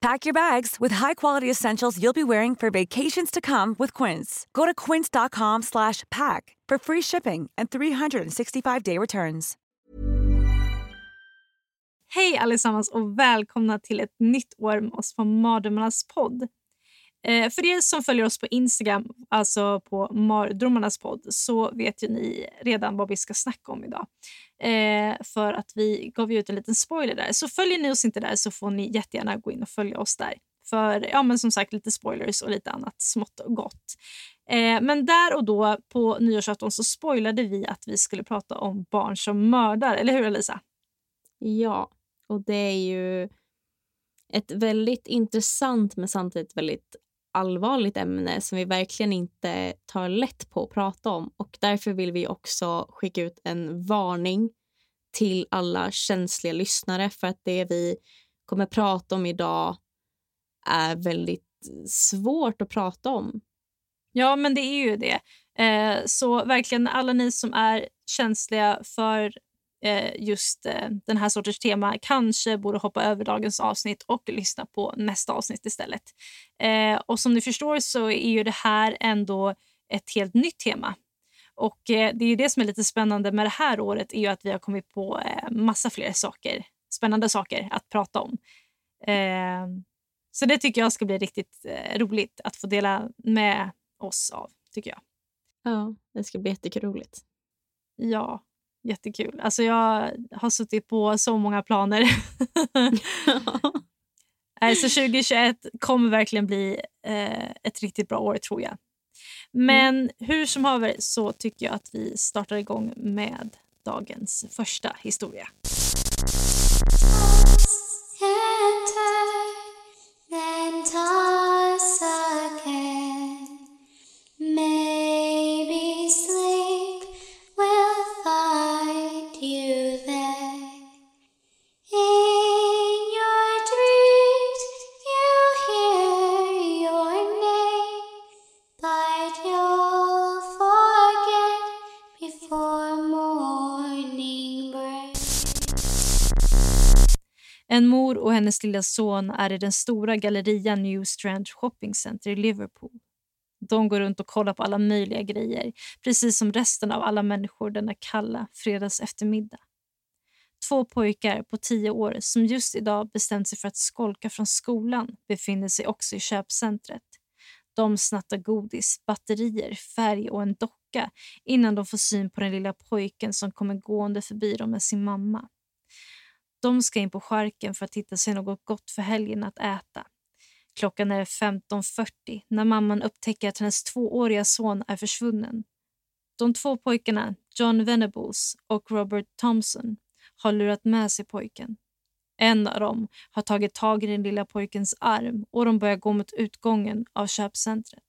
Pack your bags with high-quality essentials you'll be wearing for vacations to come with Quince. Go to quince.com slash pack for free shipping and 365-day returns. Hej allesammans och välkomna till ett nytt år med oss på Mardrömmarnas podd. Eh, för er som följer oss på Instagram, alltså på Mardrömmarnas podd, så vet ju ni redan vad vi ska snacka om idag. Eh, för att vi gav ut en liten spoiler där. Så följer ni oss inte där så får ni jättegärna gå in och följa oss där. För ja, men som sagt lite spoilers och lite annat smått och gott. Eh, men där och då på nyårsafton så spoilade vi att vi skulle prata om barn som mördar. Eller hur Elisa? Ja, och det är ju ett väldigt intressant men samtidigt väldigt allvarligt ämne som vi verkligen inte tar lätt på att prata om. Och Därför vill vi också skicka ut en varning till alla känsliga lyssnare för att det vi kommer prata om idag är väldigt svårt att prata om. Ja, men det är ju det. Eh, så verkligen alla ni som är känsliga för just eh, den här sortens tema kanske borde hoppa över dagens avsnitt och lyssna på nästa avsnitt istället. Eh, och som ni förstår så är ju det här ändå ett helt nytt tema. Och eh, det är det som är lite spännande med det här året är ju att vi har kommit på eh, massa fler saker, spännande saker att prata om. Eh, så det tycker jag ska bli riktigt roligt att få dela med oss av, tycker jag. Ja, det ska bli jätteroligt. Ja, jättekul. Alltså jag har suttit på så många planer. alltså 2021 kommer verkligen bli eh, ett riktigt bra år tror jag. Men mm. hur som haver så tycker jag att vi startar igång med dagens första historia. En mor och hennes lilla son är i den stora gallerian New Strand Shopping Center i Liverpool. De går runt och kollar på alla möjliga grejer, precis som resten av alla människor denna kalla fredags eftermiddag. Två pojkar på tio år som just idag bestämt sig för att skolka från skolan befinner sig också i köpcentret. De snattar godis, batterier, färg och en docka innan de får syn på den lilla pojken som kommer gående förbi dem med sin mamma. De ska in på skärken för att hitta sig något gott för helgen att äta. Klockan är 15.40 när mamman upptäcker att hennes tvååriga son är försvunnen. De två pojkarna, John Venables och Robert Thompson, har lurat med sig pojken. En av dem har tagit tag i den lilla pojkens arm och de börjar gå mot utgången av köpcentret.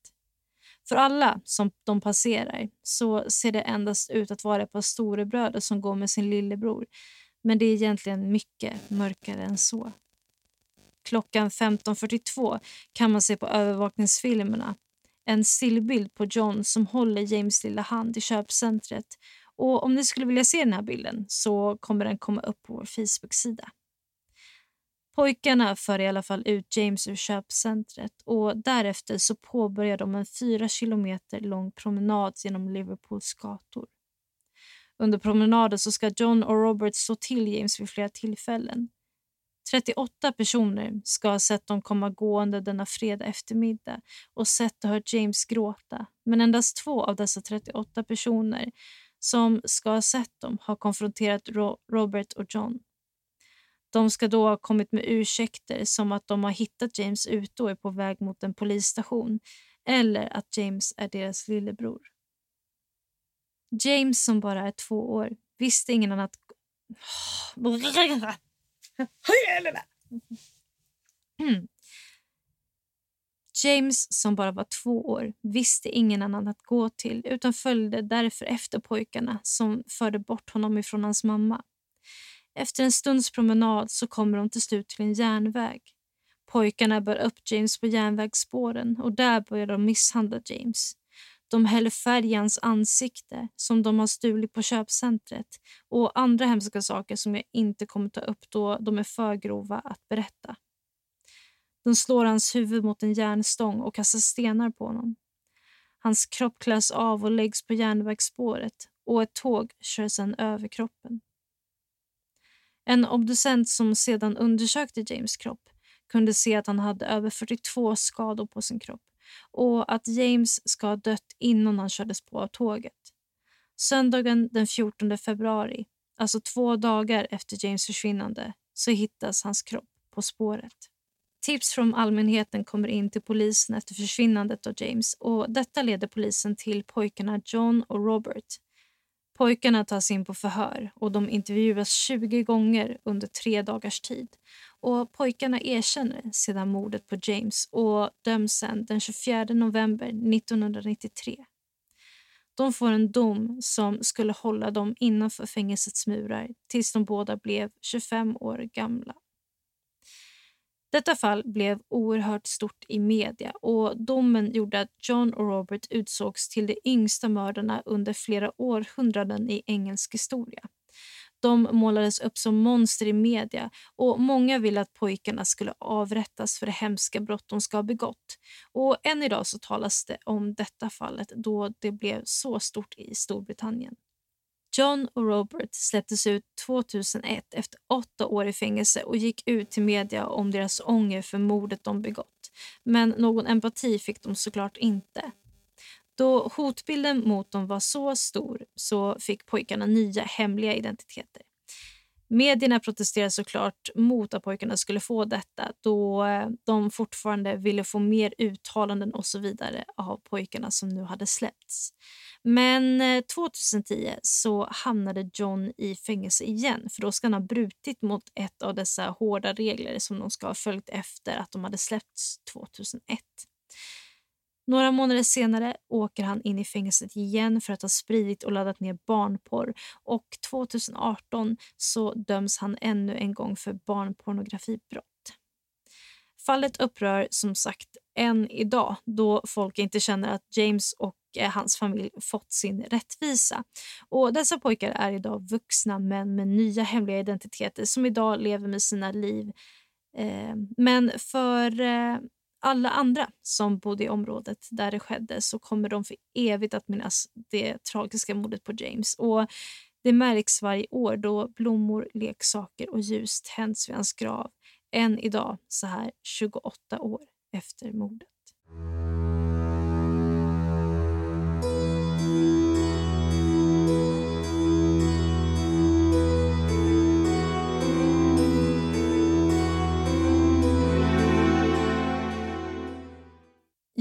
För alla som de passerar så ser det endast ut att vara ett par storebröder som går med sin lillebror men det är egentligen mycket mörkare än så. Klockan 15.42 kan man se på övervakningsfilmerna en stillbild på John som håller James lilla hand i köpcentret. Och Om ni skulle vilja se den här bilden så kommer den komma upp på vår Facebook-sida. Pojkarna för i alla fall ut James ur köpcentret och därefter så påbörjar de en fyra kilometer lång promenad genom Liverpools gator. Under promenaden så ska John och Robert slå till James vid flera tillfällen. 38 personer ska ha sett dem komma gående denna fredag eftermiddag och sett och hört James gråta. Men endast två av dessa 38 personer som ska ha sett dem har konfronterat Ro Robert och John. De ska då ha kommit med ursäkter som att de har hittat James ute och är på väg mot en polisstation eller att James är deras lillebror. James, som bara är två år, visste ingen annat... James, som bara var två år, visste ingen annan att gå till utan följde därför efter pojkarna som förde bort honom ifrån hans mamma. Efter en stunds promenad så kommer de till slut till en järnväg. Pojkarna bär upp James på järnvägsspåren och där börjar de misshandla James. De häller färg i hans ansikte som de har stulit på köpcentret och andra hemska saker som jag inte kommer ta upp då de är för grova att berätta. De slår hans huvud mot en järnstång och kastar stenar på honom. Hans kropp kläs av och läggs på järnvägsspåret och ett tåg kör sedan över kroppen. En obducent som sedan undersökte James kropp kunde se att han hade över 42 skador på sin kropp och att James ska ha dött innan han kördes på av tåget. Söndagen den 14 februari, alltså två dagar efter James försvinnande, så hittas hans kropp på spåret. Tips från allmänheten kommer in till polisen efter försvinnandet av James och detta leder polisen till pojkarna John och Robert. Pojkarna tas in på förhör och de intervjuas 20 gånger under tre dagars tid. Och Pojkarna erkänner sedan mordet på James och döms sen den 24 november 1993. De får en dom som skulle hålla dem innanför fängelsets murar tills de båda blev 25 år gamla. Detta fall blev oerhört stort i media och domen gjorde att John och Robert utsågs till de yngsta mördarna under flera århundraden i engelsk historia. De målades upp som monster i media och många ville att pojkarna skulle avrättas för det hemska brott de ska ha begått. Och än idag så talas det om detta fallet då det blev så stort i Storbritannien. John och Robert släpptes ut 2001 efter åtta år i fängelse och gick ut till media om deras ånger för mordet de begått. Men någon empati fick de såklart inte. Då hotbilden mot dem var så stor så fick pojkarna nya hemliga identiteter. Medierna protesterade såklart mot att pojkarna skulle få detta då eh, de fortfarande ville få mer uttalanden och så vidare av pojkarna som nu hade släppts. Men eh, 2010 så hamnade John i fängelse igen för då ska han ha brutit mot ett av dessa hårda regler som de ska ha följt efter att de hade släppts 2001. Några månader senare åker han in i fängelset igen för att ha spridit och laddat ner barnporr och 2018 så döms han ännu en gång för barnpornografibrott. Fallet upprör som sagt än idag då folk inte känner att James och eh, hans familj fått sin rättvisa. Och dessa pojkar är idag vuxna män med nya hemliga identiteter som idag lever med sina liv. Eh, men för eh, alla andra som bodde i området där det skedde så kommer de för evigt att minnas det tragiska mordet på James. Och Det märks varje år då blommor, leksaker och ljus tänds vid hans grav än idag, så här 28 år efter mordet.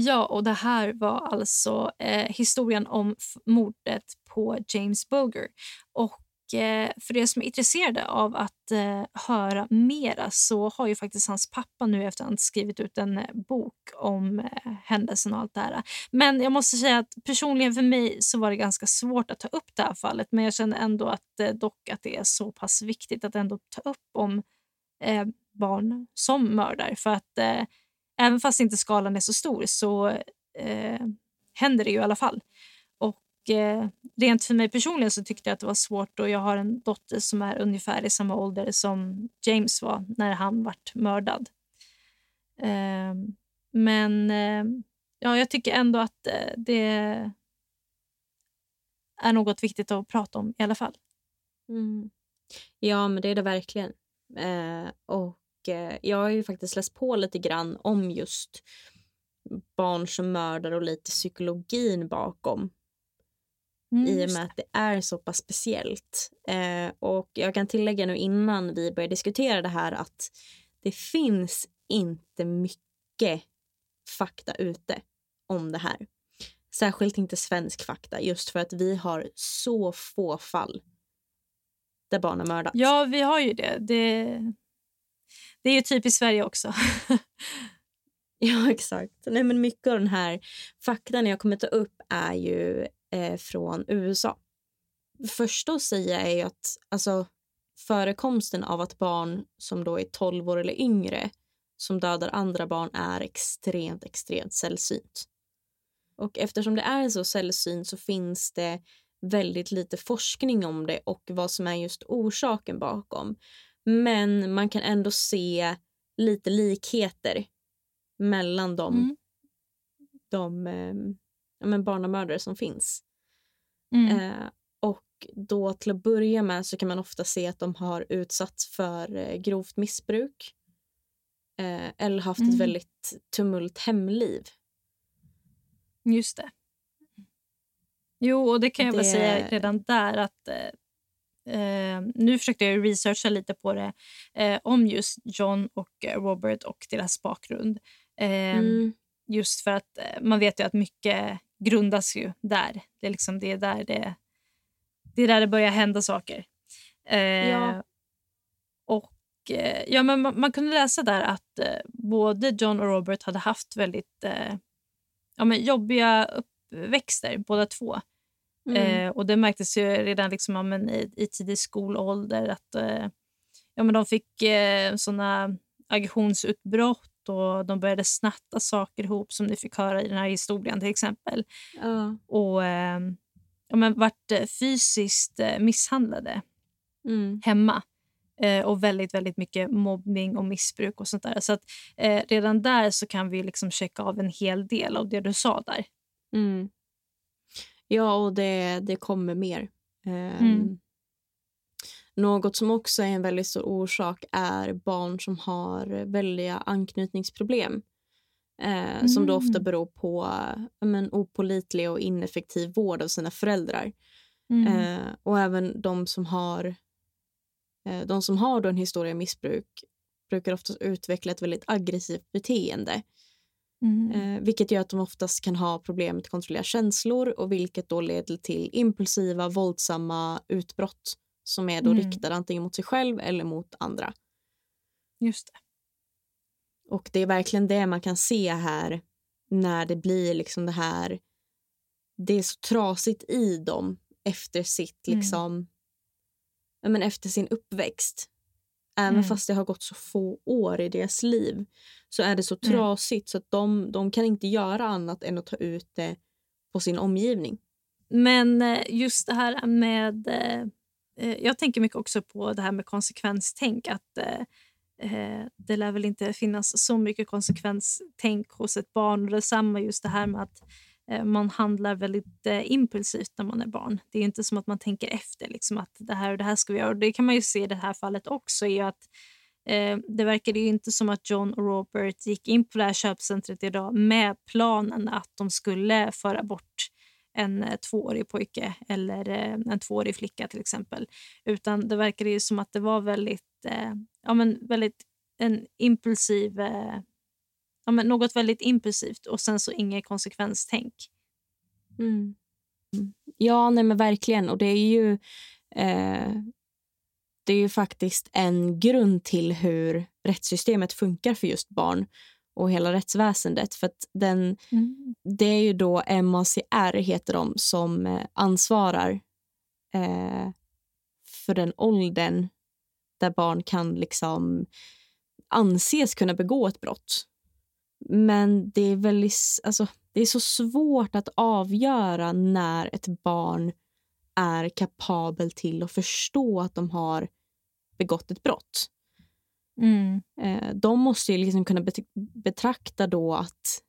Ja, och det här var alltså eh, historien om mordet på James Boger. Och eh, för er som är intresserade av att eh, höra mera så har ju faktiskt hans pappa nu efterhand skrivit ut en eh, bok om eh, händelsen och allt det här. Men jag måste säga att personligen för mig så var det ganska svårt att ta upp det här fallet. Men jag känner ändå att eh, dock att det är så pass viktigt att ändå ta upp om eh, barn som mördar. För att eh, även fast inte skalan är så stor så eh, händer det ju i alla fall. Och eh, rent för mig personligen så tyckte jag att det var svårt och jag har en dotter som är ungefär i samma ålder som James var när han vart mördad. Eh, men eh, ja, jag tycker ändå att eh, det är något viktigt att prata om i alla fall. Mm. Ja, men det är det verkligen. Eh, och Eh, jag har ju faktiskt läst på lite grann om just barn som mördar och lite psykologin bakom. Mm, I och med att det är så pass speciellt. Eh, och jag kan tillägga nu innan vi börjar diskutera det här att det finns inte mycket fakta ute om det här. Särskilt inte svensk fakta just för att vi har så få fall där barn har mördats. Ja, vi har ju det. det det är ju typiskt Sverige också. Ja, exakt. Nej, men mycket av den här faktan jag kommer ta upp är ju eh, från USA. Det första att säga är ju att alltså, förekomsten av att barn som då är 12 år eller yngre som dödar andra barn är extremt, extremt sällsynt. Och eftersom det är så sällsynt så finns det väldigt lite forskning om det och vad som är just orsaken bakom. Men man kan ändå se lite likheter mellan de, mm. de eh, ja, men barnamördare som finns. Mm. Eh, och då till att börja med så kan man ofta se att de har utsatts för eh, grovt missbruk eh, eller haft mm. ett väldigt tumult hemliv. Just det. Jo, och det kan jag det... väl säga redan där att eh, eh, nu försökte jag researcha lite på det eh, om just John och Robert och deras bakgrund. Eh, mm. Just för att eh, man vet ju att mycket grundas ju där. Det är, liksom, det är, där, det, det är där det börjar hända saker. Eh, ja. Och ja, men man, man, kunde läsa där att både John och Robert hade haft väldigt ja, men jobbiga uppväxter, båda två. Mm. Eh, och Det märktes ju redan liksom, ja, men i, i tidig skolålder att eh, ja, men de fick eh, såna aggressionsutbrott och de började snatta saker ihop som ni fick höra i den här historien till exempel. Uh. Och eh, ja, men vart eh, fysiskt eh, misshandlade mm. hemma. Eh, och väldigt, väldigt mycket mobbning och missbruk och sånt där. Så att, eh, redan där så kan vi liksom checka av en hel del av det du sa där. Mm. Ja, och det, det kommer mer. Eh, mm. Något som också är en väldigt stor orsak är barn som har väldiga anknytningsproblem. Eh, mm. Som då ofta mm. beror på men, opolitlig och ineffektiv vård av sina föräldrar. Mm. Eh, och även de som har Eh, de som har då en historia av missbruk brukar ofta utveckla ett väldigt aggressivt beteende. Mm. Eh, vilket gör att de oftast kan ha problem med att kontrollera känslor och vilket då leder till impulsiva, våldsamma utbrott som är då mm. riktade antingen mot sig själv eller mot andra. Just det. Och det är verkligen det man kan se här när det blir liksom det här det är så trasigt i dem efter sitt mm. liksom men efter sin uppväxt. Även mm. fast det har gått så få år i deras liv så är det så mm. trasigt så att de, de kan inte göra annat än att ta ut det på sin omgivning. Men eh, just det här med... Eh, eh, jag tänker mycket också på det här med konsekvenstänk. Att Det lär väl inte finnas så mycket konsekvenstänk hos ett barn. Och detsamma just det här med att Eh, man handlar väldigt eh, impulsivt när man är barn. Det är inte som att man tänker efter liksom, att det här och det här ska vi göra. Och det kan man ju se i det här fallet också. Är att, eh, det verkade ju inte som att John och Robert gick in på det här köpcentret idag med planen att de skulle föra bort en eh, tvåårig pojke eller en tvåårig flicka till exempel. Utan det verkade ju som att det var väldigt, eh, ja, men väldigt en impulsiv ja, men något väldigt impulsivt och sen så inget konsekvenstänk. Mm. Ja, nej men verkligen. Och det är ju eh, det är ju faktiskt en grund till hur rättssystemet funkar för just barn och hela rättsväsendet. För den, mm. Det är ju då MACR, heter de, som eh, ansvarar eh, för den åldern där barn kan liksom anses kunna begå ett brott. Men det är, väldigt, alltså, det är så svårt att avgöra när ett barn är kapabel till att förstå att de har begått ett brott. Mm. Eh, de måste ju liksom kunna betrakta då att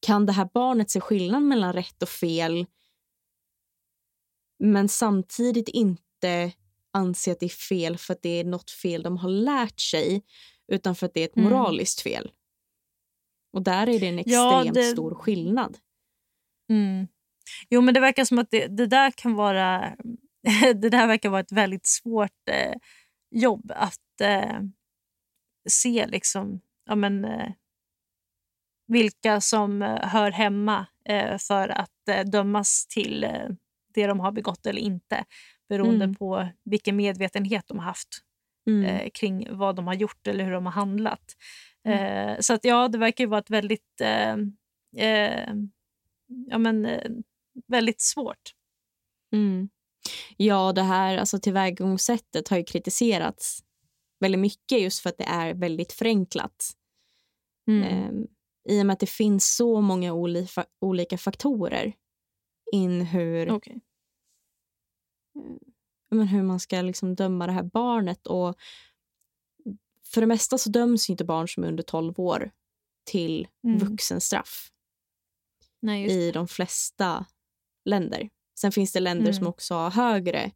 kan det här barnet se skillnad mellan rätt och fel men samtidigt inte anse att det är fel för att det är något fel de har lärt sig utan för att det är ett mm. moraliskt fel. Och där är det en extremt ja, det... stor skillnad. Mm. Jo, men det verkar som att det, det där kan vara det där verkar vara ett väldigt svårt eh, jobb att eh, se liksom, ja, men, eh, vilka som eh, hör hemma eh, för att eh, dömas till det de har begått eller inte beroende mm. på vilken medvetenhet de har haft mm. kring vad de har gjort eller hur de har handlat. Eh, så att ja, det verkar ju vara ett väldigt, eh, eh, ja, men, eh, väldigt svårt. Mm. Ja, det här alltså, tillvägagångssättet har ju kritiserats väldigt mycket just för att det är väldigt förenklat. Mm. Eh, I och med att det finns så många olika, olika faktorer in hur, Okej. men hur man ska liksom döma det här barnet. Och för det mesta så döms inte barn som är under 12 år till Mm. vuxenstraff Nej, i de flesta länder. Sen finns det länder som Mm. också har högre,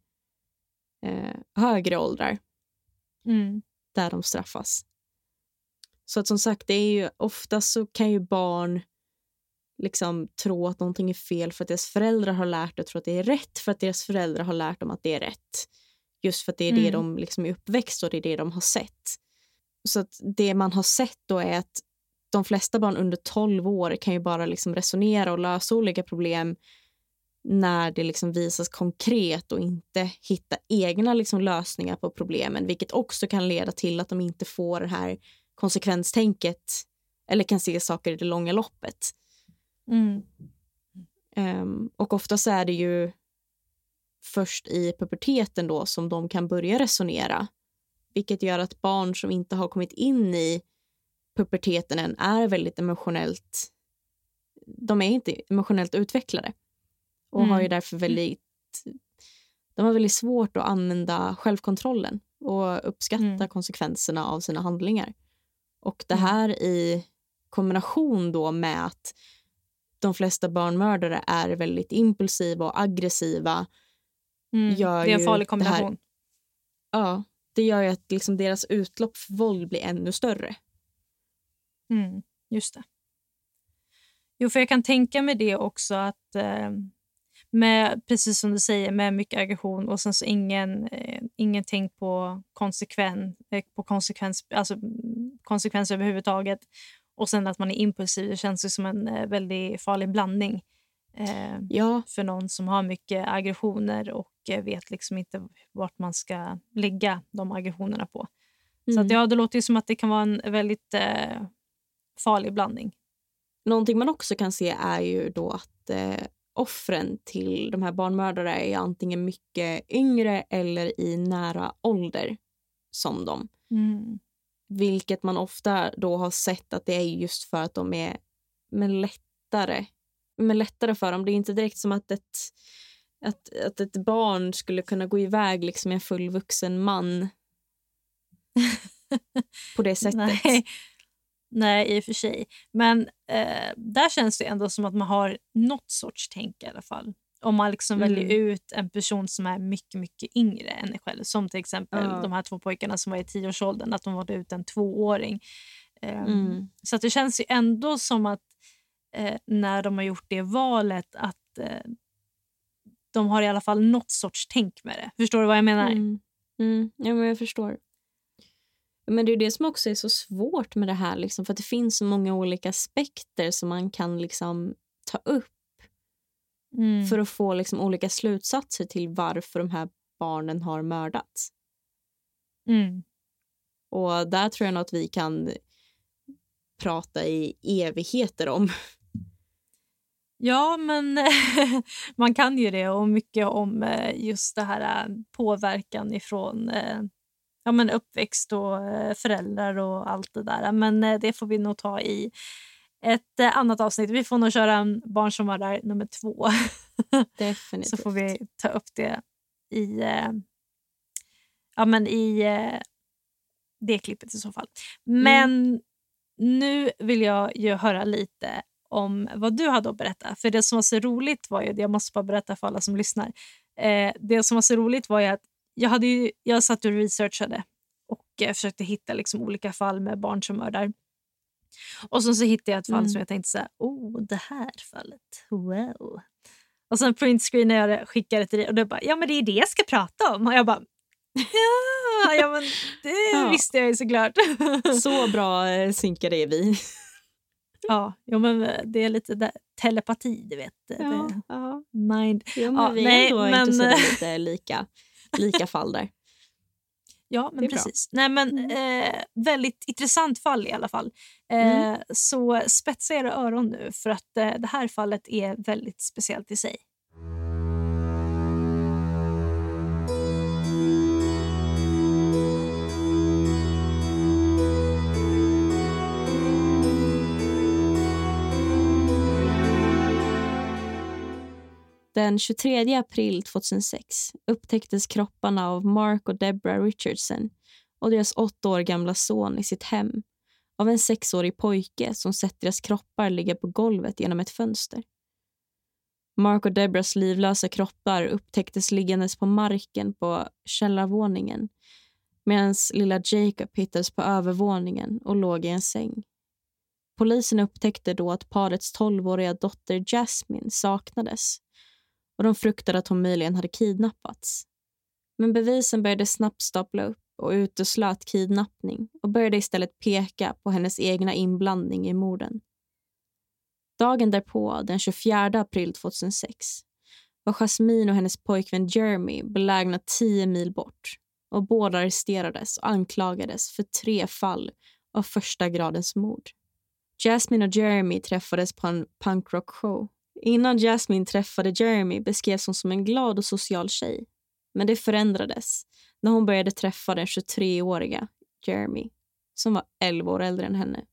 eh, högre åldrar mm. där de straffas. Så att som sagt, det är ju ofta så kan ju barn liksom tro att någonting är fel för att deras föräldrar har lärt dem tro att det är rätt för att deras föräldrar har lärt dem att det är rätt. Just för att det är det Mm. de liksom är uppväxt och det är det de har sett. Så att det man har sett då är att de flesta barn under 12 år kan ju bara liksom resonera och lösa olika problem när det liksom visas konkret och inte hitta egna liksom lösningar på problemen vilket också kan leda till att de inte får det här konsekvenstänket eller kan se saker i det långa loppet. Mm. Ehm, och ofta så är det ju först i puberteten då som de kan börja resonera vilket gör att barn som inte har kommit in i puberteten än är väldigt emotionellt de är inte emotionellt utvecklade och Mm. har ju därför väldigt de har väldigt svårt att använda självkontrollen och uppskatta Mm. konsekvenserna av sina handlingar. Och det Mm. här i kombination då med att de flesta barnmördare är väldigt impulsiva och aggressiva. Mm. Det är en farlig kombination. Ja, det gör ju att liksom deras utlopp för våld blir ännu större. Mm, just det. Jo, för jag kan tänka mig det också att eh, med, precis som du säger, med mycket aggression och sen så ingen, eh, ingen på, konsekven, eh, på konsekvens, alltså, mm, konsekvens överhuvudtaget och sen att man är impulsiv. Det känns ju som en eh, väldigt farlig blandning eh, Ja, för någon som har mycket aggressioner och eh, vet liksom inte vart man ska lägga de aggressionerna på. Så mm. att, ja, det låter ju som att det kan vara en väldigt eh, farlig blandning. Någonting man också kan se är ju då att eh, offren till de här barnmördare är antingen mycket yngre eller i nära ålder som dem. Mm. Vilket man ofta då har sett att det är just för att de är men lättare, men lättare för dem. Det är inte direkt som att ett, att, att ett barn skulle kunna gå iväg liksom en fullvuxen man på det sättet. Nej. Nej, i och för sig. Men eh, där känns det ändå som att man har något sorts tänk i alla fall. Om man liksom Mm. väljer ut en person som är mycket, mycket yngre än en själv. Som till exempel Ja. de här två pojkarna som var i tioårsåldern. Att de valde ut en tvååring. Eh, Mm. Så att det känns ju ändå som att eh, när de har gjort det valet att eh, de har i alla fall något sorts tänk med det. Förstår du vad jag menar? Mm. Mm. Ja, men jag förstår. Men det är det som också är så svårt med det här. Liksom, för att Det finns så många olika aspekter som man kan liksom ta upp Mm. för att få liksom, olika slutsatser till varför de här barnen har mördats. Mm. Och där tror jag nog att vi kan prata i evigheter om. Ja, men man kan ju det och mycket om eh, just det här eh, påverkan ifrån eh, ja, men uppväxt och föräldrar och allt det där. Men det får vi nog ta i ett annat avsnitt. Vi får nog köra en Barn som var där nummer två. Definitivt. Så får vi ta upp det i, ja, men i det klippet i så fall. Men nu vill jag ju höra lite om vad du hade att berätta. För det som var så roligt var ju, jag måste bara berätta för alla som lyssnar. Eh, det som var så roligt var ju att jag, hade ju, jag satt och researchade och eh, försökte hitta liksom olika fall med barn som mördar. Och sen så hittade jag ett fall Mm. som jag tänkte så här, oh det här fallet, wow. Och sen printscreenade jag det, skickade det till dig och du bara, ja men det är det jag ska prata om. Och jag bara, ja, ja men det Ja. visste jag ju såklart. Så bra eh, synkade är vi. Ja, jo, men eh, det är lite där, telepati, du vet. Ja, Det, ja. mind. Ja, men Ja, vi är nej, ändå men- intresserade av lite lika, lika fall där. Ja, men är bra. precis. Nej, men, eh, väldigt intressant fall i alla fall. Eh, Mm. Så spetsa era öron nu för att eh, det här fallet är väldigt speciellt i sig. Den 23 april 2006 upptäcktes kropparna av Mark och Deborah Richardson och deras åtta år gamla son i sitt hem av en sexårig pojke som sett deras kroppar ligga på golvet genom ett fönster. Mark och Deborahs livlösa kroppar upptäcktes liggandes på marken på källarvåningen medan lilla Jacob hittades på övervåningen och låg i en säng. Polisen upptäckte då att parets tolvåriga dotter Jasmine saknades och de fruktade att hon möjligen hade kidnappats. Men bevisen började snabbt stapla upp och uteslöt kidnappning och började istället peka på hennes egna inblandning i morden. Dagen därpå, den 24 april 2006 var Jasmine och hennes pojkvän Jeremy belägna tio mil bort och båda arresterades och anklagades för tre fall av första gradens mord. Jasmine och Jeremy träffades på en punkrockshow Innan Jasmine träffade Jeremy beskrevs hon som en glad och social tjej. Men det förändrades när hon började träffa den 23-åriga Jeremy som var 11 år äldre än henne.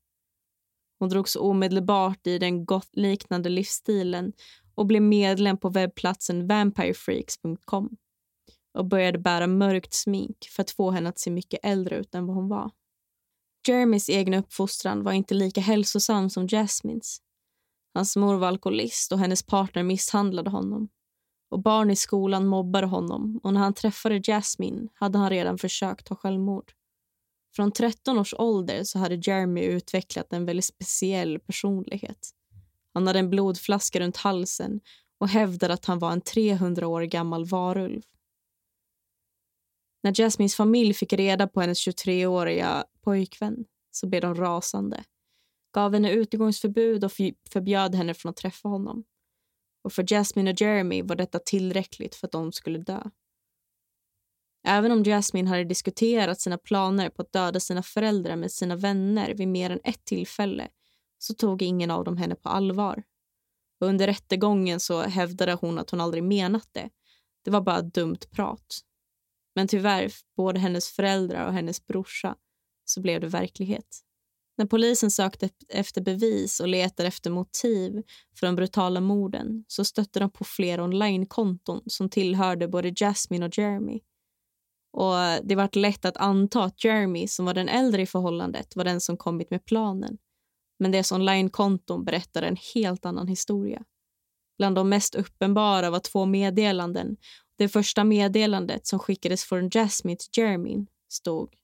Hon drogs omedelbart i den goth-liknande livsstilen och blev medlem på webbplatsen vampirefreaks.com och började bära mörkt smink för att få henne att se mycket äldre ut än vad hon var. Jeremys egen uppfostran var inte lika hälsosam som Jasmines. Hans mor var alkoholist och hennes partner misshandlade honom. Och Barn i skolan mobbade honom och när han träffade Jasmine hade han redan försökt ta självmord. Från 13 års ålder så hade Jeremy utvecklat en väldigt speciell personlighet. Han hade en blodflaska runt halsen och hävdade att han var en 300 år gammal varulv. När Jasmines familj fick reda på hennes 23-åriga pojkvän så blev de rasande gav henne utegångsförbud och förbjöd henne från att träffa honom. Och för Jasmine och Jeremy var detta tillräckligt för att de skulle dö. Även om Jasmine hade diskuterat sina planer på att döda sina föräldrar med sina vänner vid mer än ett tillfälle så tog ingen av dem henne på allvar. Och under rättegången så hävdade hon att hon aldrig menat det. Det var bara dumt prat. Men tyvärr, både hennes föräldrar och hennes brorsa, så blev det verklighet. När polisen sökte efter bevis och letade efter motiv för de brutala morden så stötte de på flera onlinekonton som tillhörde både Jasmine och Jeremy. Och Det var lätt att anta att Jeremy, som var den äldre i förhållandet, var den som kommit med planen. Men deras onlinekonton berättade en helt annan historia. Bland de mest uppenbara var två meddelanden. Det första meddelandet som skickades från Jasmine till Jeremy stod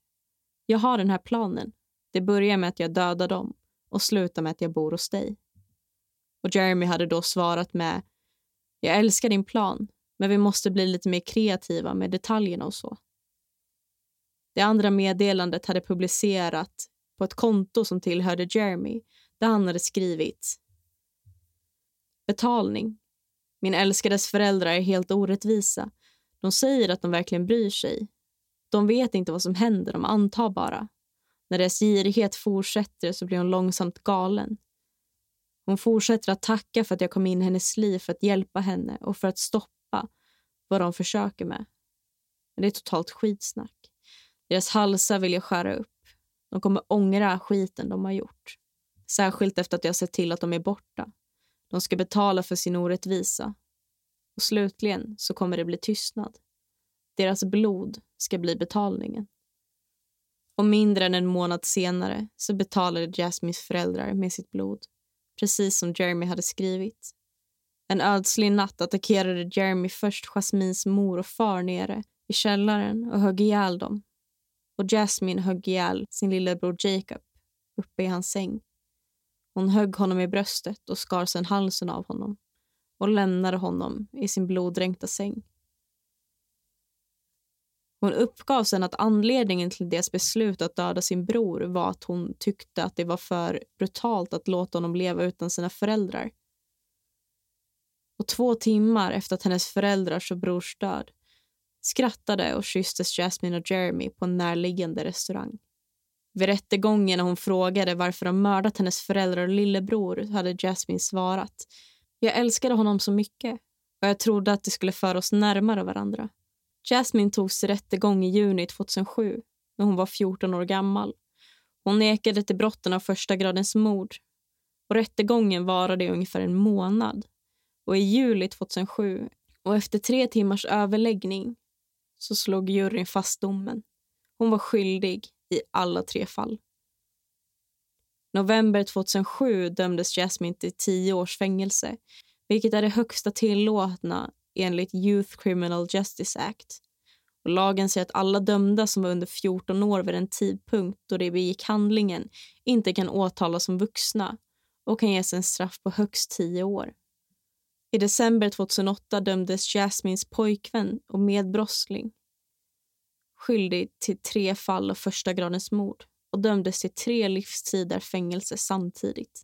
Jag har den här planen. Det börjar med att jag dödar dem och slutar med att jag bor hos dig. Och Jeremy hade då svarat med Jag älskar din plan, men vi måste bli lite mer kreativa med detaljerna och så. Det andra meddelandet hade publicerat på ett konto som tillhörde Jeremy där han hade skrivit Betalning. Min älskades föräldrar är helt orättvisa. De säger att de verkligen bryr sig. De vet inte vad som händer, de antar bara. När deras girighet fortsätter så blir hon långsamt galen. Hon fortsätter att tacka för att jag kom in i hennes liv för att hjälpa henne och för att stoppa vad de försöker med. Men det är totalt skitsnack. Deras halsar vill jag skära upp. De kommer ångra skiten de har gjort. Särskilt efter att jag sett till att de är borta. De ska betala för sin orättvisa. Och slutligen så kommer det bli tystnad. Deras blod ska bli betalningen. Och mindre än en månad senare så betalade Jasmines föräldrar med sitt blod. Precis som Jeremy hade skrivit. En ödslig natt attackerade Jeremy först Jasmines mor och far nere i källaren och högg ihjäl dem. Och Jasmine högg ihjäl sin lillebror Jacob uppe i hans säng. Hon högg honom i bröstet och skar sedan halsen av honom och lämnade honom i sin bloddränkta säng. Hon uppgav sen att anledningen till deras beslut att döda sin bror var att hon tyckte att det var för brutalt att låta honom leva utan sina föräldrar. Och två timmar efter att hennes föräldrars och brors död skrattade och kysstes Jasmine och Jeremy på en närliggande restaurang. Vid rättegången när hon frågade varför de mördat hennes föräldrar och lillebror hade Jasmine svarat Jag älskade honom så mycket och jag trodde att det skulle föra oss närmare varandra. Jasmine togs till rättegång i juni 2007 när hon var 14 år gammal. Hon nekade till brotten av första gradens mord och rättegången varade i ungefär en månad. Och I juli 2007, och efter tre timmars överläggning så slog juryn fast domen. Hon var skyldig i alla tre fall. November 2007 dömdes Jasmine till tio års fängelse vilket är det högsta tillåtna enligt Youth Criminal Justice Act. Och lagen säger att alla dömda som var under 14 år vid den tidpunkt då de begick handlingen inte kan åtalas som vuxna och kan ges en straff på högst 10 år. I december 2008 dömdes Jasmines pojkvän och medbrottsling skyldig till tre fall av första gradens mord och dömdes till tre livstider fängelse samtidigt.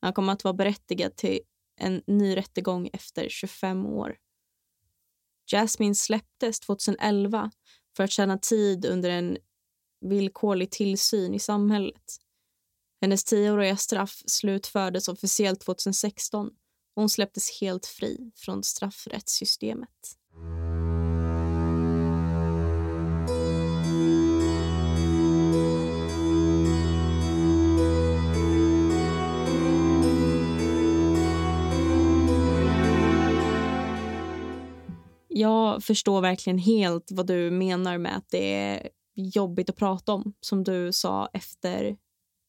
Han kommer att vara berättigad till en ny rättegång efter 25 år. Jasmine släpptes 2011 för att tjäna tid under en villkorlig tillsyn i samhället. Hennes tioåriga straff slutfördes officiellt 2016 och hon släpptes helt fri från straffrättssystemet. Jag förstår verkligen helt vad du menar med att det är jobbigt att prata om, som du sa efter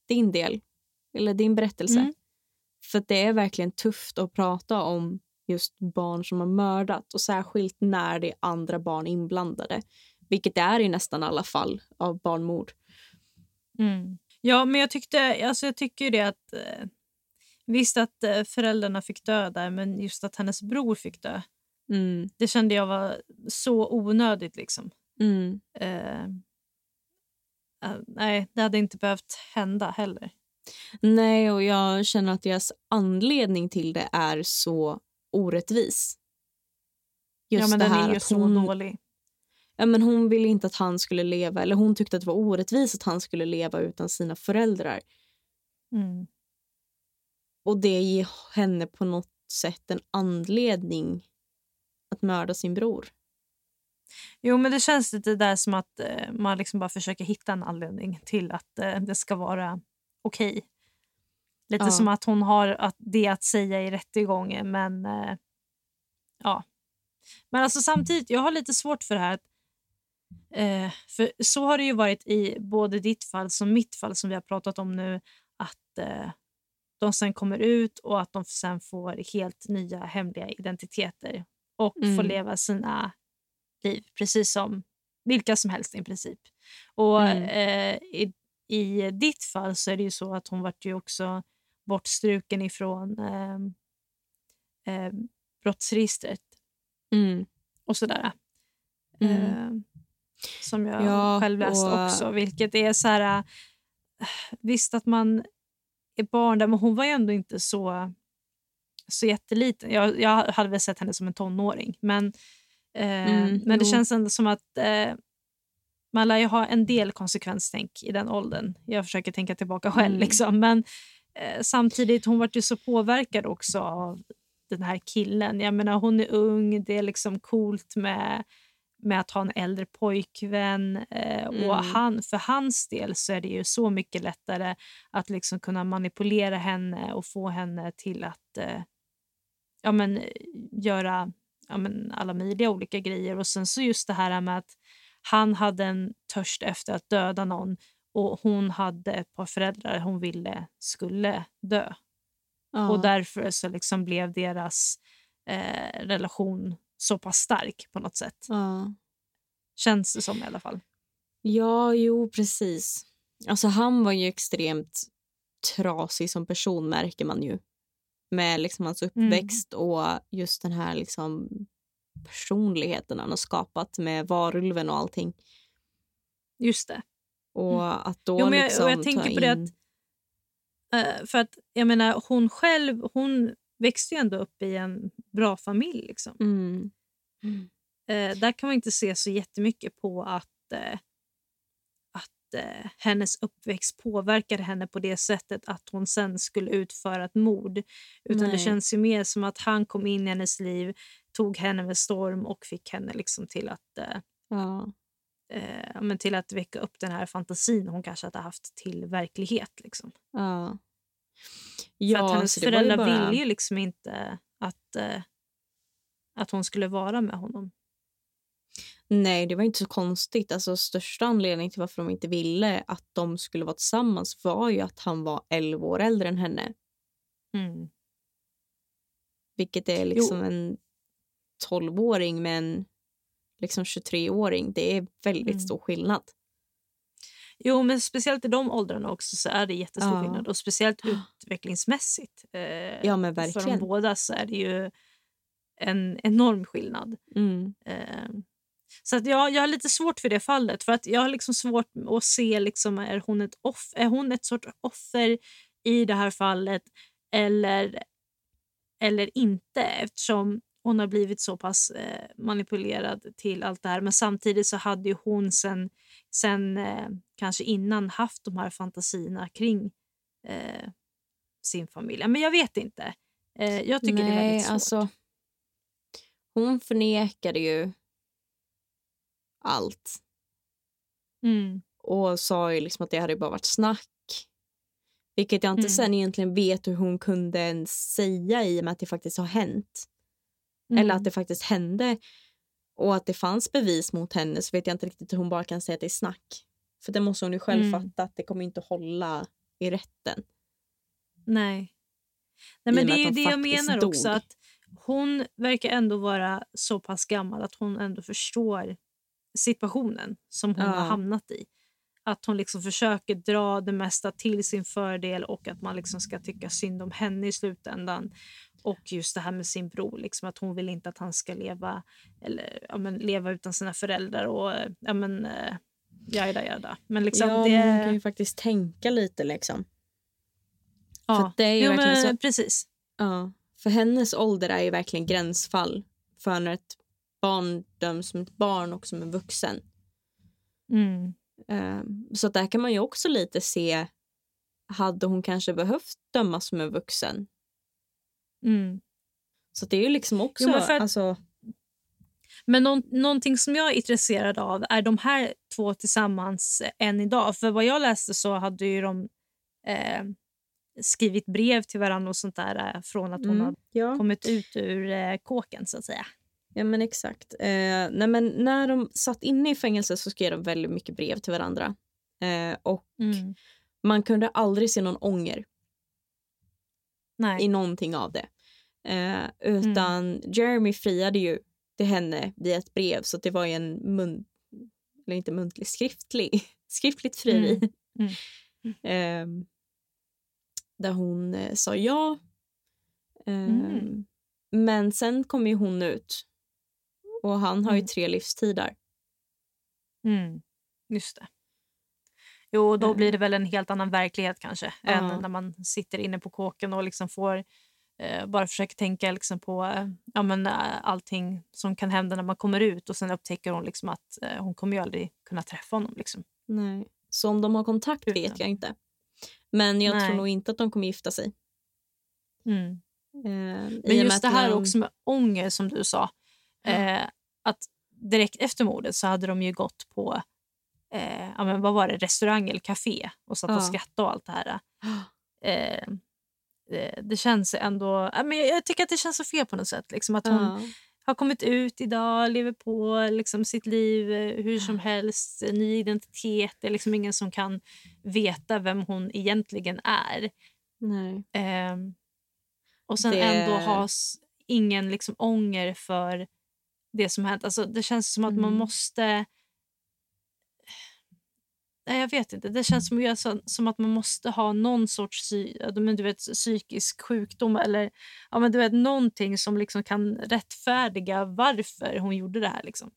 din del, eller din berättelse. Mm. För det är verkligen tufft att prata om just barn som har mördat och särskilt när det är andra barn inblandade, vilket det är i nästan alla fall av barnmord. Mm. Ja, men jag tyckte, alltså jag tycker det att eh, visst att eh, föräldrarna fick dö där, men just att hennes bror fick dö. Mm. Det kände jag var så onödigt. liksom. Mm. Uh, uh, nej, det hade inte behövt hända heller. Nej, och jag känner att deras anledning till det är så orättvis. Just ja, men den är ju så hon, dålig. Ja, men hon ville inte att han skulle leva, eller hon tyckte att det var orättvist att han skulle leva utan sina föräldrar. Mm. Och det ger henne på något sätt en anledning att mörda sin bror. Jo, men det känns lite där som att eh, man liksom bara försöker hitta en anledning till att eh, det ska vara okej. Okay. Lite ja. som att hon har att, det att säga i rättegången, men eh, ja. Men alltså samtidigt, jag har lite svårt för det här. Eh, för så har det ju varit i både ditt fall som mitt fall som vi har pratat om nu. Att eh, de sen kommer ut och att de sen får helt nya hemliga identiteter och mm. få leva sina liv precis som vilka som helst i princip. Och mm. eh, i, i ditt fall så är det ju så att hon vart ju också bortstruken ifrån eh, eh, brottsregistret mm. och sådär. Eh, som jag ja, själv läst och... också, vilket är så här... Visst att man är barn där, men hon var ju ändå inte så så jätteliten. Jag, jag hade väl sett henne som en tonåring. Men, eh, mm, men det känns ändå som att eh, man lär ju ha en del konsekvenstänk i den åldern. Jag försöker tänka tillbaka själv. Mm. Liksom. Men eh, samtidigt, hon var ju så påverkad också av den här killen. Jag menar, hon är ung, det är liksom coolt med med att ha en äldre pojkvän. Eh, mm. och han, För hans del så är det ju så mycket lättare att liksom kunna manipulera henne och få henne till att eh, ja, men, göra ja, men, alla möjliga olika grejer. Och sen så just det här med att han hade en törst efter att döda någon och hon hade ett par föräldrar hon ville skulle dö. Ja. Och därför så liksom blev deras eh, relation så pass stark på något sätt. Ja. Känns det som i alla fall. Ja, jo precis. Alltså han var ju extremt trasig som person märker man ju med liksom hans mm. uppväxt mm. och just den här liksom personligheten han har skapat med varulven och allting. Just det. Och mm. att då jo, men jag, liksom och jag tänker på det att, uh, för att jag menar hon själv hon växte ju ändå upp i en bra familj liksom. Mm. eh, där kan man inte se så jättemycket på att, eh, hennes uppväxt påverkade henne på det sättet att hon sen skulle utföra ett mord. Utan Nej. det känns ju mer som att han kom in i hennes liv, tog henne med storm och fick henne liksom till att eh, Ja. eh, ja, men till att väcka upp den här fantasin hon kanske hade haft till verklighet. Liksom. Ja. För att hennes föräldrar bara- ville ju liksom inte att, eh, att hon skulle vara med honom. Nej, det var inte så konstigt. Alltså, största anledningen till varför de inte ville att de skulle vara tillsammans var ju att han var 11 år äldre än henne. Mm. Vilket är liksom en 12-åring med en liksom 23-åring. Det är väldigt Mm. stor skillnad. Jo, men speciellt i de åldrarna också så är det jättestor Ja. skillnad. Och speciellt utvecklingsmässigt. Eh, Ja, men För verkligen. de båda så är det ju en enorm skillnad. Mm. Eh, så att jag, jag har lite svårt för det fallet. För att Jag har liksom svårt att se liksom, är, hon ett off, är hon ett sorts offer i det här fallet eller, eller inte eftersom hon har blivit så pass eh, manipulerad till allt det här. Men samtidigt så hade ju hon sen, sen eh, kanske innan haft de här fantasierna kring eh, sin familj. Men jag vet inte. Eh, jag tycker det är Nej, väldigt svårt. alltså. Hon förnekade ju allt Mm. och sa ju liksom att det hade bara varit snack. Vilket jag inte Mm. sen egentligen vet hur hon kunde ens säga i och med att det faktiskt har hänt. Mm. Eller att det faktiskt hände och att det fanns bevis mot henne så vet jag inte riktigt hur hon bara kan säga att det är snack. För det måste hon ju själv Mm. fatta att det kommer inte hålla i rätten. Nej. Nej men det är de det jag menar också. dog. att Hon verkar ändå vara så pass gammal att hon ändå förstår situationen som hon Ja. har hamnat i. Att hon liksom försöker dra det mesta till sin fördel och att man liksom ska tycka synd om henne i slutändan. Och just det här med sin bror, liksom att hon vill inte att han ska leva, eller, ja, men, leva utan sina föräldrar. och ja, men, eh, jada, jada. Men liksom ja, det... hon kan ju faktiskt tänka lite liksom. ja. För det är ju jo, verkligen men, så- Precis. Ja, för hennes ålder är ju verkligen gränsfall för när ett barn döms som ett barn och som en vuxen. Mm. Ehm, Så där kan man ju också lite se, hade hon kanske behövt dömas som en vuxen? Mm. Så det är ju liksom också, Jo, men för att- alltså, Men någon, någonting som jag är intresserad av är de här två tillsammans än idag. För vad jag läste så hade ju de eh, skrivit brev till varandra och sånt där eh, från att hon mm, ja. kommit ut ur eh, kåken så att säga. Ja men exakt. Eh, nej men när de satt inne i fängelse så skrev de väldigt mycket brev till varandra. Eh, och Mm. man kunde aldrig se någon ånger Nej. i någonting av det. Eh, utan Jeremy friade ju till henne via ett brev så det var ju en mun eller inte muntlig, skriftlig, skriftligt frieri. Mm. Ehm, där hon eh, sa ja. Ehm, Mm. Men sen kom ju hon ut och han har ju Mm. tre livstider. Mm. Just det. Jo, då Eh. blir det väl en helt annan verklighet kanske än när man sitter inne på kåken och liksom får eh, bara försöka tänka liksom på eh, ja, men, eh, allting som kan hända när man kommer ut och sen upptäcker hon liksom att eh, hon kommer ju aldrig kunna träffa honom. Liksom. Nej. Så om de har kontakt vet Utan. jag inte. Men jag Nej. tror nog inte att de kommer gifta sig. Mm. Och Men just det här de- också med ånger som du sa. Eh, att direkt efter mordet så hade de ju gått på eh, ja, men vad var det, restaurang eller café och satt Ja. och skrattade och allt det här. Eh, eh, det känns ändå... ja, men jag, jag tycker att det känns så fel på något sätt. Liksom att hon har kommit ut idag, lever på liksom, sitt liv eh, hur som helst, eh, ny identitet. Det är liksom ingen som kan veta vem hon egentligen är. Nej. Ehm, och sen Det- ändå ha ingen liksom ånger för det som hänt. Alltså, det känns som att man Mm. måste... Nej, jag vet inte. Det känns som, som att man måste ha någon sorts psy, men du vet, psykisk sjukdom eller ja, men du vet, någonting som liksom kan rättfärdiga varför hon gjorde det här. Liksom.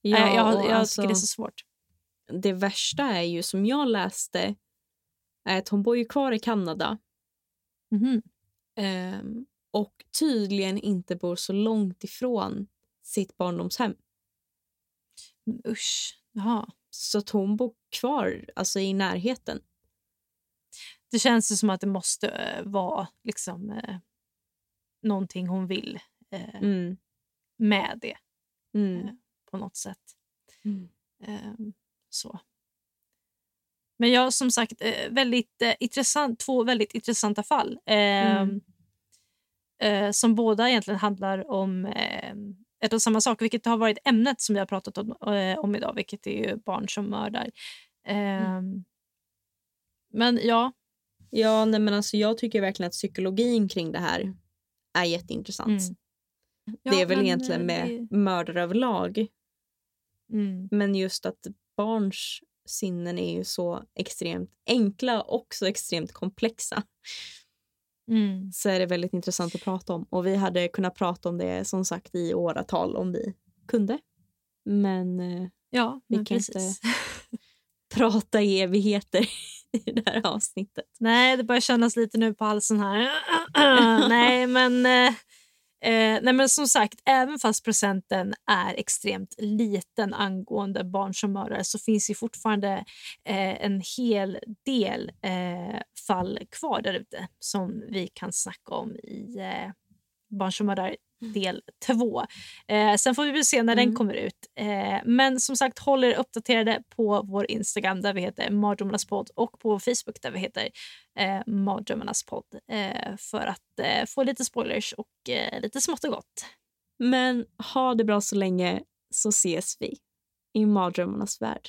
Ja, jag, jag alltså, tycker det är så svårt. det värsta är ju som jag läste är att hon bor ju kvar i Kanada Mhm. ehm, och tydligen inte bor så långt ifrån sitt barndomshem. Men usch. Jaha. Så att hon bor kvar alltså, i närheten. Det känns ju som att det måste eh, vara liksom, eh, någonting hon vill eh, Mm. med det Mm. på något sätt. Mm. Ehm, så. Men jag som sagt, väldigt intressant, två väldigt intressanta fall. ehm, Mm. som båda egentligen handlar om eh, ett och samma sak, vilket har varit ämnet som vi har pratat om, eh, om idag, vilket är ju barn som mördar. Ehm, Men ja, Ja, nej, men alltså, jag tycker verkligen att psykologin kring det här är jätteintressant. Mm. det är Ja, väl men, egentligen eh, med det- mördare överlag. Mm. Men just att barns sinnen är ju så extremt enkla och så extremt komplexa. Mm. Så är det väldigt intressant att prata om. Och vi hade kunnat prata om det som sagt i åratal om vi kunde. Men eh, Ja, Vi men kan precis. prata i evigheter i det här avsnittet. Nej, det börjar kännas lite nu på halsen här. nej, men, eh, eh, nej, men som sagt, även fast procenten är extremt liten angående barn som mördare så finns ju fortfarande eh, en hel del eh, fall kvar där ute som vi kan snacka om i eh, Barn som mördar del 2. Eh, sen får vi väl se när den Mm. kommer ut. Eh, men som sagt, håll er uppdaterade på vår Instagram där vi heter Mardrömmarnas podd och på Facebook där vi heter eh, Mardrömmarnas podd eh, för att eh, få lite spoilers och eh, lite smått och gott. Men ha det bra så länge så ses vi i mardrömmarnas värld.